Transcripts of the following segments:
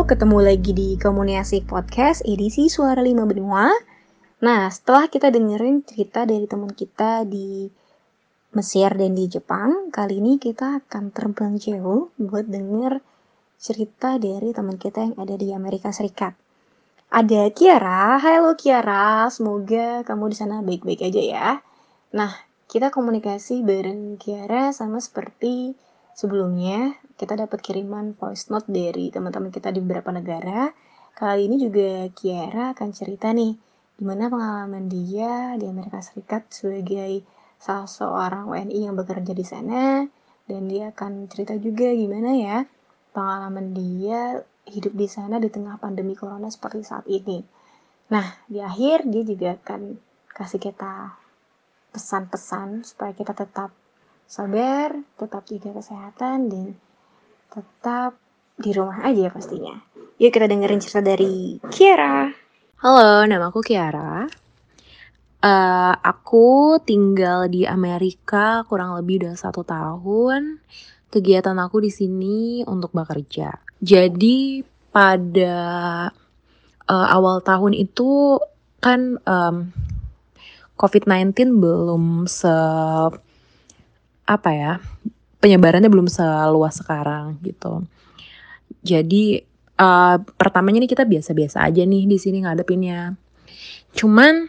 Ketemu lagi di Komunikasi Podcast edisi Suara Lima Benua. Nah, setelah kita dengerin cerita dari teman kita di Mesir dan di Jepang, kali ini kita akan terbang jauh buat denger cerita dari teman kita yang ada di Amerika Serikat. Ada Kiara, halo Kiara, semoga kamu di sana baik-baik aja ya. Nah, kita komunikasi bareng Kiara sama seperti sebelumnya kita dapat kiriman voice note dari teman-teman kita di beberapa negara. Kali ini juga Kiara akan cerita nih, gimana pengalaman dia di Amerika Serikat sebagai salah seorang WNI yang bekerja di sana. Dan dia akan cerita juga gimana ya pengalaman dia hidup di sana di tengah pandemi corona seperti saat ini. Nah, di akhir dia juga akan kasih kita pesan-pesan supaya kita tetap sabar, tetap jaga kesehatan, dan tetap di rumah aja pastinya. Yuk kita dengerin cerita dari Kiara. Halo, nama aku Kiara. Uh, aku tinggal di Amerika kurang lebih udah satu tahun. Kegiatan aku di sini untuk bekerja. Jadi pada uh, awal tahun itu kan um, COVID-19 belum se apa ya penyebarannya belum seluas sekarang gitu. Jadi uh, pertamanya nih kita biasa-biasa aja nih di sini ngadepinnya. Cuman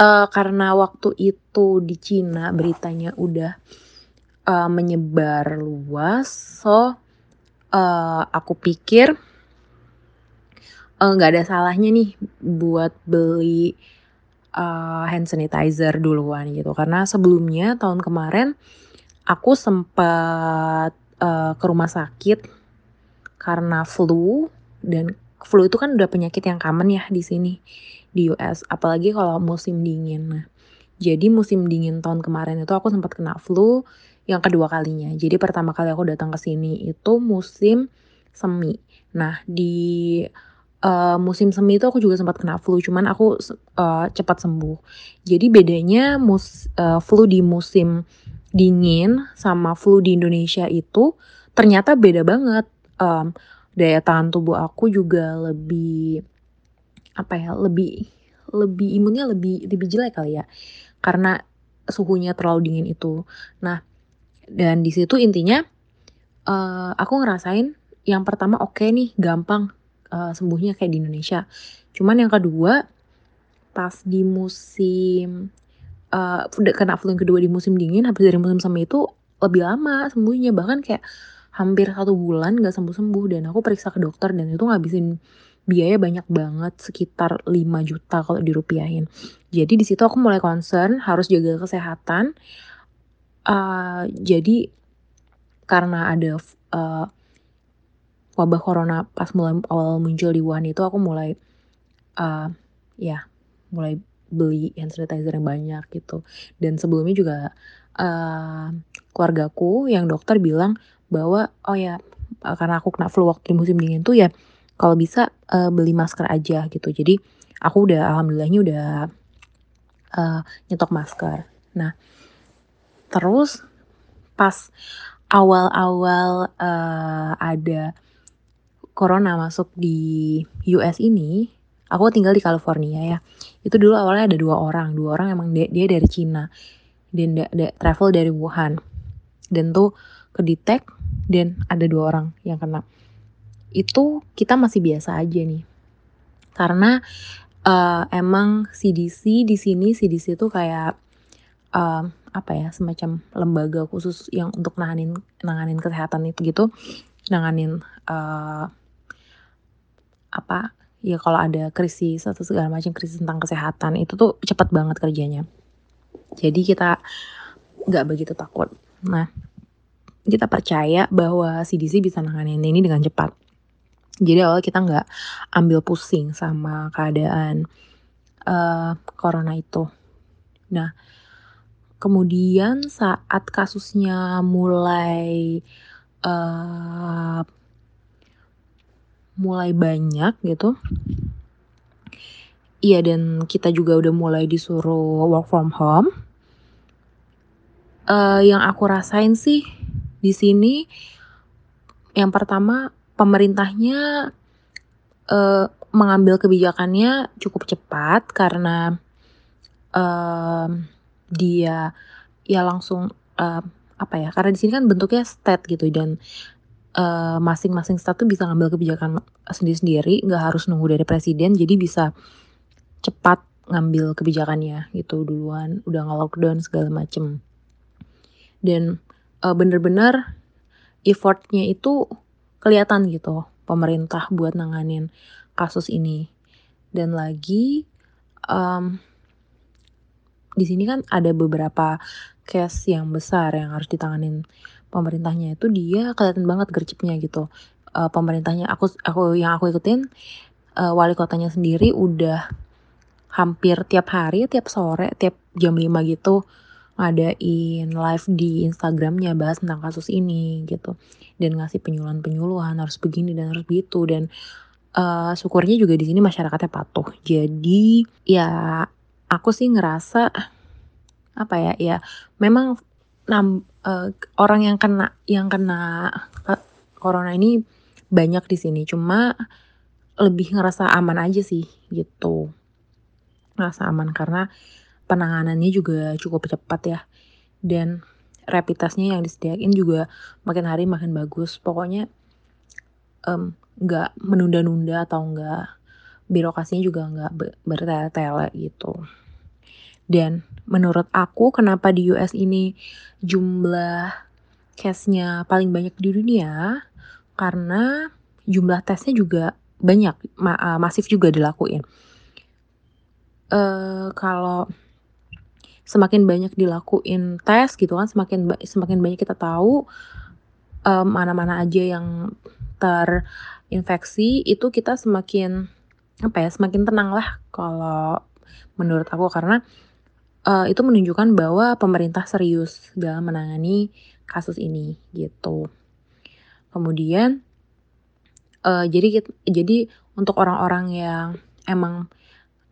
uh, karena waktu itu di Cina beritanya udah uh, menyebar luas, so uh, aku pikir nggak uh, ada salahnya nih buat beli uh, hand sanitizer duluan gitu. Karena sebelumnya tahun kemarin aku sempat uh, ke rumah sakit karena flu. Dan flu itu kan udah penyakit yang common ya di sini di US apalagi kalau musim dingin. Nah jadi musim dingin tahun kemarin itu aku sempat kena flu yang kedua kalinya. Jadi pertama kali aku datang ke sini itu musim semi. Nah di uh, musim semi itu aku juga sempat kena flu, cuman aku uh, cepat sembuh. Jadi bedanya mus uh, flu di musim dingin sama flu di Indonesia itu ternyata beda banget. Um, daya tahan tubuh aku juga lebih apa ya lebih lebih imunnya lebih lebih jelek kali ya karena suhunya terlalu dingin itu. Nah dan di situ intinya uh, aku ngerasain yang pertama oke okay nih gampang uh, sembuhnya kayak di Indonesia. Cuman yang kedua pas di musim uh, kena flu yang kedua di musim dingin habis dari musim semi itu lebih lama sembuhnya. Bahkan kayak hampir satu bulan gak sembuh-sembuh. Dan aku periksa ke dokter dan itu ngabisin biaya banyak banget sekitar 5 juta kalau dirupiahin. Jadi di situ aku mulai concern harus jaga kesehatan. Uh, jadi karena ada uh, wabah corona pas mulai awal muncul di Wuhan itu aku mulai uh, ya mulai beli hand sanitizer yang banyak gitu. Dan sebelumnya juga uh, keluargaku yang dokter bilang bahwa oh ya karena aku kena flu waktu musim dingin tuh ya kalau bisa uh, beli masker aja gitu. Jadi aku udah alhamdulillahnya udah uh, nyetok masker. Nah terus pas awal-awal uh, ada corona masuk di US ini, aku tinggal di California ya. Itu dulu awalnya ada dua orang, dua orang emang dia, dia dari Cina dan dia, dia travel dari Wuhan. Dan tuh kedetek dan ada dua orang yang kena. Itu kita masih biasa aja nih. Karena uh, emang CDC di sini CDC itu kayak uh, apa ya semacam lembaga khusus yang untuk nanganin nanganin kesehatan itu gitu nanganin uh, apa ya kalau ada krisis atau segala macam krisis tentang kesehatan itu tuh cepat banget kerjanya. Jadi kita nggak begitu takut. Nah kita percaya bahwa CDC bisa nanganin ini dengan cepat. Jadi awal kita nggak ambil pusing sama keadaan uh, corona itu. Nah kemudian saat kasusnya mulai uh, mulai banyak gitu. Iya dan kita juga udah mulai disuruh work from home. Uh, yang aku rasain sih di sini yang pertama pemerintahnya uh, mengambil kebijakannya cukup cepat karena uh, dia ya langsung uh, apa ya karena di sini kan bentuknya state gitu dan masing masing-masing state tuh bisa ngambil kebijakan sendiri-sendiri nggak harus nunggu dari presiden jadi bisa cepat ngambil kebijakannya gitu duluan udah nggak lockdown segala macem. Dan uh, bener-bener effortnya itu kelihatan gitu pemerintah buat nanganin kasus ini. Dan lagi um, di sini kan ada beberapa case yang besar yang harus ditanganin pemerintahnya itu dia kelihatan banget gercepnya gitu. Uh, pemerintahnya aku aku yang aku ikutin uh, wali kotanya sendiri udah hampir tiap hari tiap sore tiap jam 5 gitu ngadain live di Instagramnya bahas tentang kasus ini gitu. Dan ngasih penyuluhan-penyuluhan harus begini dan harus begitu. Dan uh, syukurnya juga di sini masyarakatnya patuh. Jadi ya aku sih ngerasa apa ya ya memang uh, orang yang kena yang kena uh, corona ini banyak di sini. Cuma lebih ngerasa aman aja sih gitu. Ngerasa aman karena penanganannya juga cukup cepat ya. Dan rapid yang disediain juga makin hari makin bagus. Pokoknya nggak um, menunda-nunda atau nggak birokrasinya juga nggak bertele-tele gitu dan menurut aku kenapa di US ini jumlah case-nya paling banyak di dunia karena jumlah tesnya juga banyak ma uh, masif juga dilakuin. Uh, kalau semakin banyak dilakuin tes gitu kan semakin semakin banyak kita tahu mana-mana um, aja yang terinfeksi itu kita semakin apa ya semakin tenang lah kalau menurut aku karena itu menunjukkan bahwa pemerintah serius dalam menangani kasus ini gitu. Kemudian uh, jadi jadi untuk orang-orang yang emang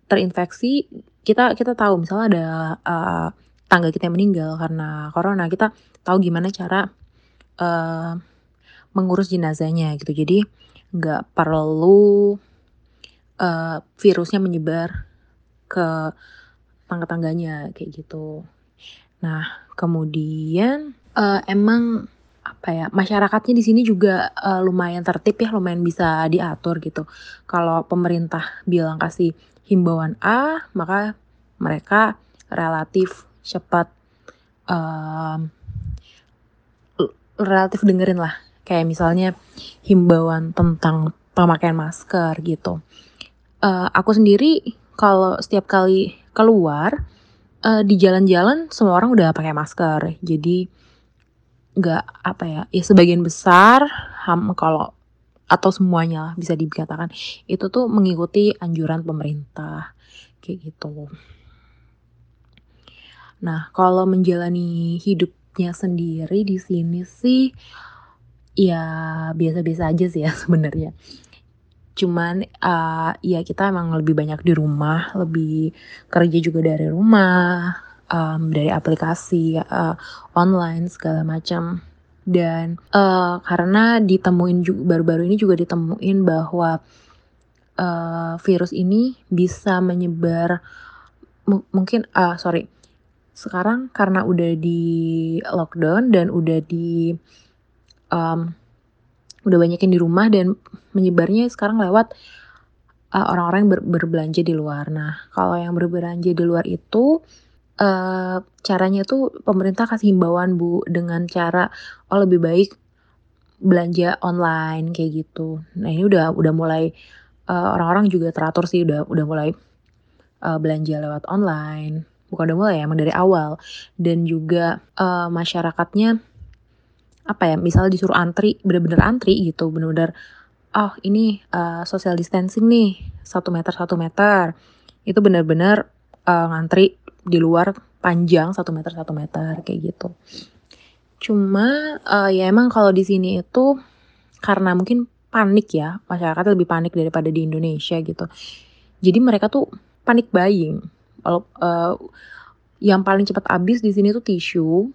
terinfeksi kita kita tahu misalnya ada uh, tangga kita yang meninggal karena corona kita tahu gimana cara uh, mengurus jenazahnya gitu jadi nggak perlu uh, virusnya menyebar ke tangga-tangganya kayak gitu. Nah, kemudian uh, emang apa ya masyarakatnya di sini juga uh, lumayan tertib ya, lumayan bisa diatur gitu. Kalau pemerintah bilang kasih himbauan A, maka mereka relatif cepat uh, relatif dengerin lah. Kayak misalnya himbauan tentang pemakaian masker gitu. Uh, aku sendiri kalau setiap kali keluar uh, di jalan-jalan semua orang udah pakai masker. Jadi nggak apa ya ya sebagian besar ham kalau atau semuanya lah bisa dikatakan itu tuh mengikuti anjuran pemerintah kayak gitu. Nah kalau menjalani hidupnya sendiri di sini sih ya biasa-biasa aja sih ya sebenarnya cuman uh, ya kita emang lebih banyak di rumah lebih kerja juga dari rumah um, dari aplikasi uh, online segala macam. Dan uh, karena ditemuin baru-baru ini juga ditemuin bahwa uh, virus ini bisa menyebar mungkin uh, sorry sekarang karena udah di lockdown dan udah di um, udah banyak yang di rumah dan menyebarnya sekarang lewat uh, orang-orang yang ber berbelanja di luar. Nah, kalau yang berbelanja di luar itu uh, caranya tuh pemerintah kasih himbauan Bu dengan cara oh lebih baik belanja online kayak gitu. Nah, ini udah udah mulai orang-orang uh, juga teratur sih udah udah mulai uh, belanja lewat online. Bukan udah mulai ya, emang dari awal. Dan juga uh, masyarakatnya apa ya misalnya disuruh antri bener-bener antri gitu bener-bener oh ini uh, social distancing nih satu meter satu meter. Itu bener-bener uh, ngantri di luar panjang satu meter satu meter kayak gitu. Cuma uh, ya emang kalau di sini itu karena mungkin panik ya masyarakat lebih panik daripada di Indonesia gitu. Jadi mereka tuh panik buying. Kalau uh, yang paling cepat habis di sini tuh tisu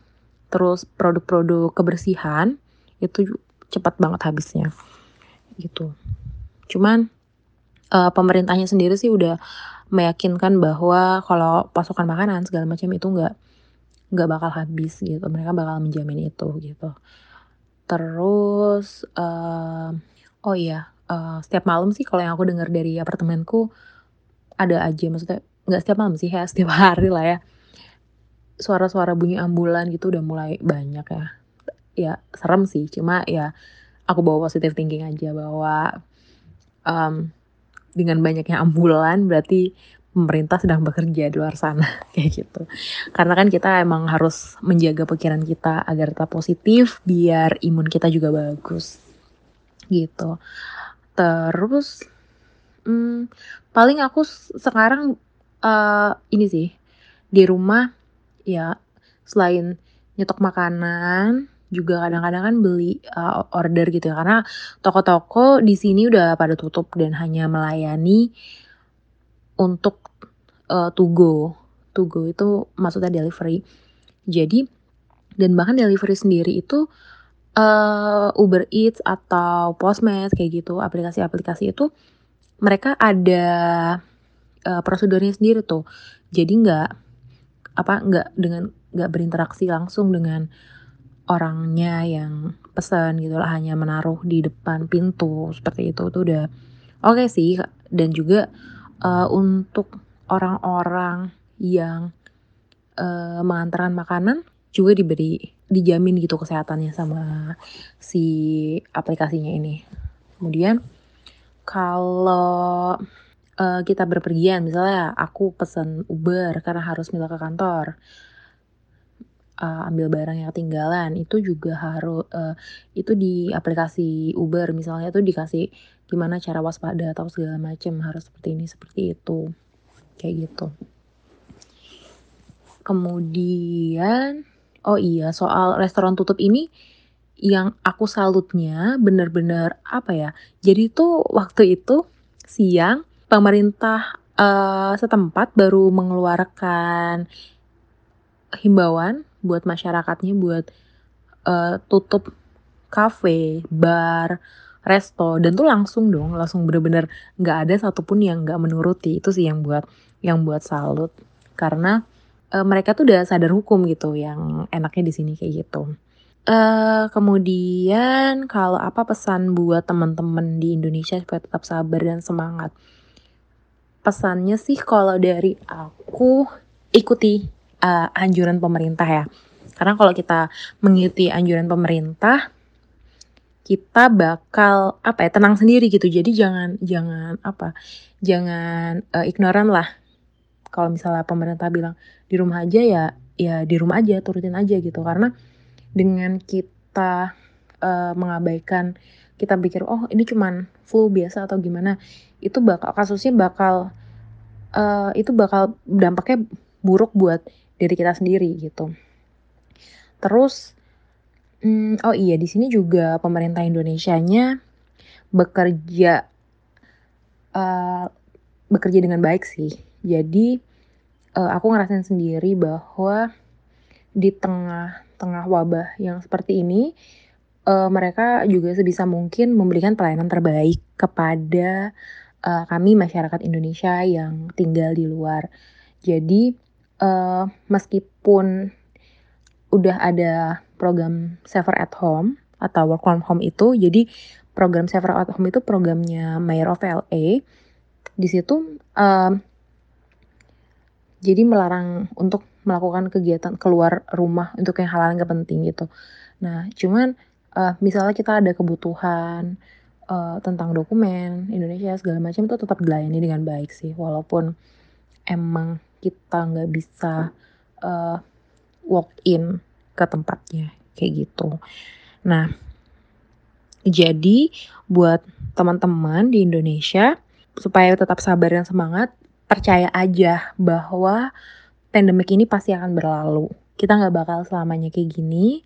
terus produk-produk kebersihan itu cepat banget habisnya. Gitu. Cuman uh, pemerintahnya sendiri sih udah meyakinkan bahwa kalau pasokan makanan segala macam itu nggak nggak bakal habis gitu. Mereka bakal menjamin itu gitu. Terus uh, oh iya uh, setiap malam sih kalau yang aku dengar dari apartemenku ada aja. Maksudnya nggak setiap malam sih ya setiap hari lah ya suara-suara bunyi ambulan gitu udah mulai banyak ya ya serem sih cuma ya aku bawa positive thinking aja bahwa um, dengan banyaknya ambulan berarti pemerintah sedang bekerja di luar sana kayak gitu. Karena kan kita emang harus menjaga pikiran kita agar tetap positif biar imun kita juga bagus. Gitu. Terus hmm, paling aku sekarang uh, ini sih di rumah ya selain nyetok makanan juga kadang-kadang kan beli uh, order gitu ya karena toko-toko di sini udah pada tutup dan hanya melayani untuk uh, to go. Itu maksudnya delivery. Jadi dan bahkan delivery sendiri itu uh, Uber Eats atau Postmates kayak gitu, aplikasi-aplikasi itu mereka ada uh, prosedurnya sendiri tuh. Jadi nggak apa nggak dengan nggak berinteraksi langsung dengan orangnya yang pesan gitu lah hanya menaruh di depan pintu seperti itu tuh udah oke okay sih dan juga uh, untuk orang-orang yang uh, mengantarkan makanan juga diberi dijamin gitu kesehatannya sama si aplikasinya ini. Kemudian kalau uh, kita berpergian. Misalnya aku pesan Uber karena harus mila ke kantor uh, ambil barang yang ketinggalan itu juga harus uh, itu di aplikasi Uber. Misalnya tuh dikasih gimana cara waspada atau segala macam harus seperti ini seperti itu. Kayak gitu. Kemudian oh iya soal restoran tutup ini yang aku salutnya bener-bener apa ya jadi tuh waktu itu siang pemerintah uh, setempat baru mengeluarkan himbauan buat masyarakatnya buat uh, tutup kafe, bar, resto dan tuh langsung dong, langsung bener-bener nggak ada satupun yang nggak menuruti itu sih yang buat yang buat salut karena uh, mereka tuh udah sadar hukum gitu yang enaknya di sini kayak gitu. Uh, kemudian kalau apa pesan buat teman-teman di Indonesia supaya tetap sabar dan semangat. Pesannya sih kalau dari aku ikuti uh, anjuran pemerintah ya. Karena kalau kita mengikuti anjuran pemerintah, kita bakal apa ya tenang sendiri gitu. Jadi jangan jangan apa, jangan uh, ignoran lah. Kalau misalnya pemerintah bilang di rumah aja ya, ya di rumah aja, turutin aja gitu. Karena dengan kita uh, mengabaikan, kita pikir oh ini cuman flu biasa atau gimana, itu bakal kasusnya bakal uh, itu bakal dampaknya buruk buat diri kita sendiri gitu. Terus, hmm, oh iya di sini juga pemerintah Indonesia-nya bekerja uh, bekerja dengan baik sih. Jadi uh, aku ngerasain sendiri bahwa di tengah-tengah wabah yang seperti ini uh, mereka juga sebisa mungkin memberikan pelayanan terbaik kepada uh, kami masyarakat Indonesia yang tinggal di luar. Jadi uh, meskipun udah ada program Saver at Home atau Work from Home itu, jadi program Saver at Home itu programnya Mayor of LA. Di situ um, jadi melarang untuk melakukan kegiatan keluar rumah untuk yang hal-hal yang penting gitu. Nah, cuman uh, misalnya kita ada kebutuhan uh, tentang dokumen Indonesia segala macam itu tetap dilayani dengan baik sih, walaupun emang kita nggak bisa uh, walk in ke tempatnya kayak gitu. Nah, jadi buat teman-teman di Indonesia supaya tetap sabar dan semangat, percaya aja bahwa pandemik ini pasti akan berlalu. Kita nggak bakal selamanya kayak gini,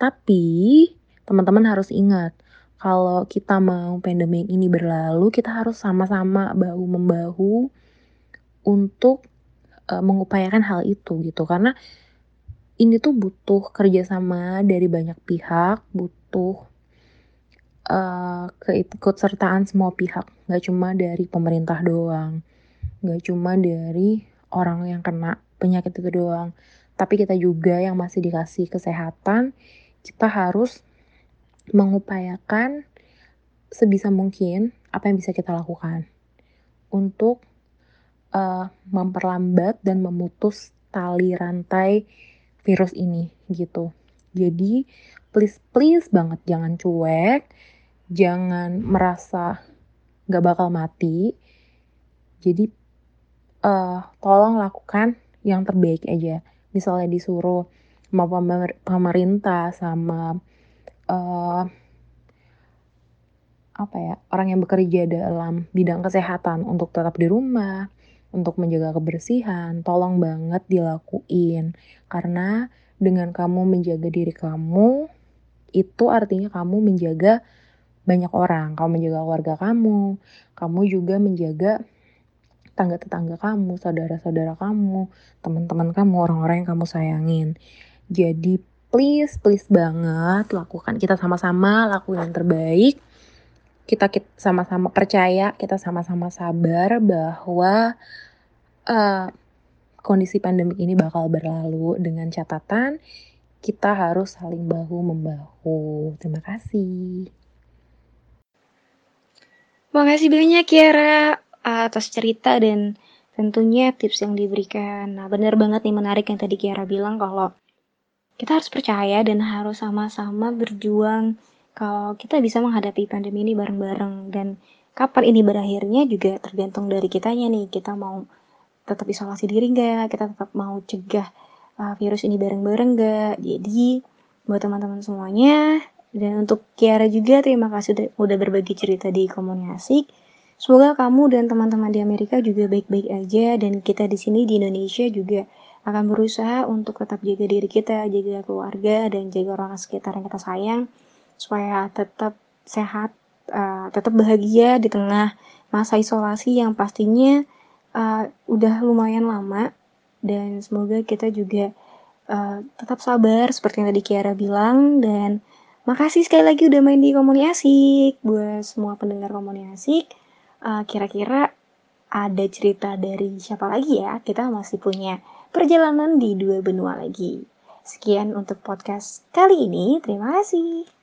tapi teman-teman harus ingat kalau kita mau pandemik ini berlalu, kita harus sama-sama bahu membahu untuk uh, mengupayakan hal itu gitu. Karena ini tuh butuh kerjasama dari banyak pihak butuh uh, keikutsertaan semua pihak, nggak cuma dari pemerintah doang, nggak cuma dari orang yang kena penyakit itu doang, tapi kita juga yang masih dikasih kesehatan, kita harus mengupayakan sebisa mungkin apa yang bisa kita lakukan untuk uh, memperlambat dan memutus tali rantai virus ini gitu. Jadi please please banget jangan cuek, jangan merasa gak bakal mati. Jadi uh, tolong lakukan yang terbaik aja. Misalnya disuruh sama pemerintah sama uh, apa ya orang yang bekerja dalam bidang kesehatan untuk tetap di rumah untuk menjaga kebersihan tolong banget dilakuin. Karena dengan kamu menjaga diri kamu itu artinya kamu menjaga banyak orang kamu menjaga keluarga kamu kamu juga menjaga tangga tetangga kamu saudara-saudara kamu teman-teman kamu orang-orang yang kamu sayangin. Jadi please please banget lakukan kita sama-sama lakukan yang terbaik kita sama-sama percaya, kita sama-sama sabar bahwa uh, kondisi pandemik ini bakal berlalu dengan catatan kita harus saling bahu membahu. Terima kasih. Makasih banyak Kiara atas cerita dan tentunya tips yang diberikan. Nah, benar banget nih menarik yang tadi Kiara bilang kalau kita harus percaya dan harus sama-sama berjuang kalau kita bisa menghadapi pandemi ini bareng-bareng. Dan kapan ini berakhirnya juga tergantung dari kitanya nih. Kita mau tetap isolasi diri nggak? Kita tetap mau cegah uh, virus ini bareng-bareng nggak? Jadi buat teman-teman semuanya dan untuk Kiara juga terima kasih udah, udah berbagi cerita di komunikasi semoga kamu dan teman-teman di Amerika juga baik-baik aja dan kita di sini di Indonesia juga akan berusaha untuk tetap jaga diri kita jaga keluarga dan jaga orang sekitar yang kita sayang supaya tetap sehat, uh, tetap bahagia di tengah masa isolasi yang pastinya uh, udah lumayan lama. Dan semoga kita juga uh, tetap sabar seperti yang tadi Kiara bilang. Dan makasih sekali lagi udah main di komunikasi buat semua pendengar komunikasi uh, kira-kira ada cerita dari siapa lagi ya? Kita masih punya perjalanan di dua benua lagi. Sekian untuk podcast kali ini. Terima kasih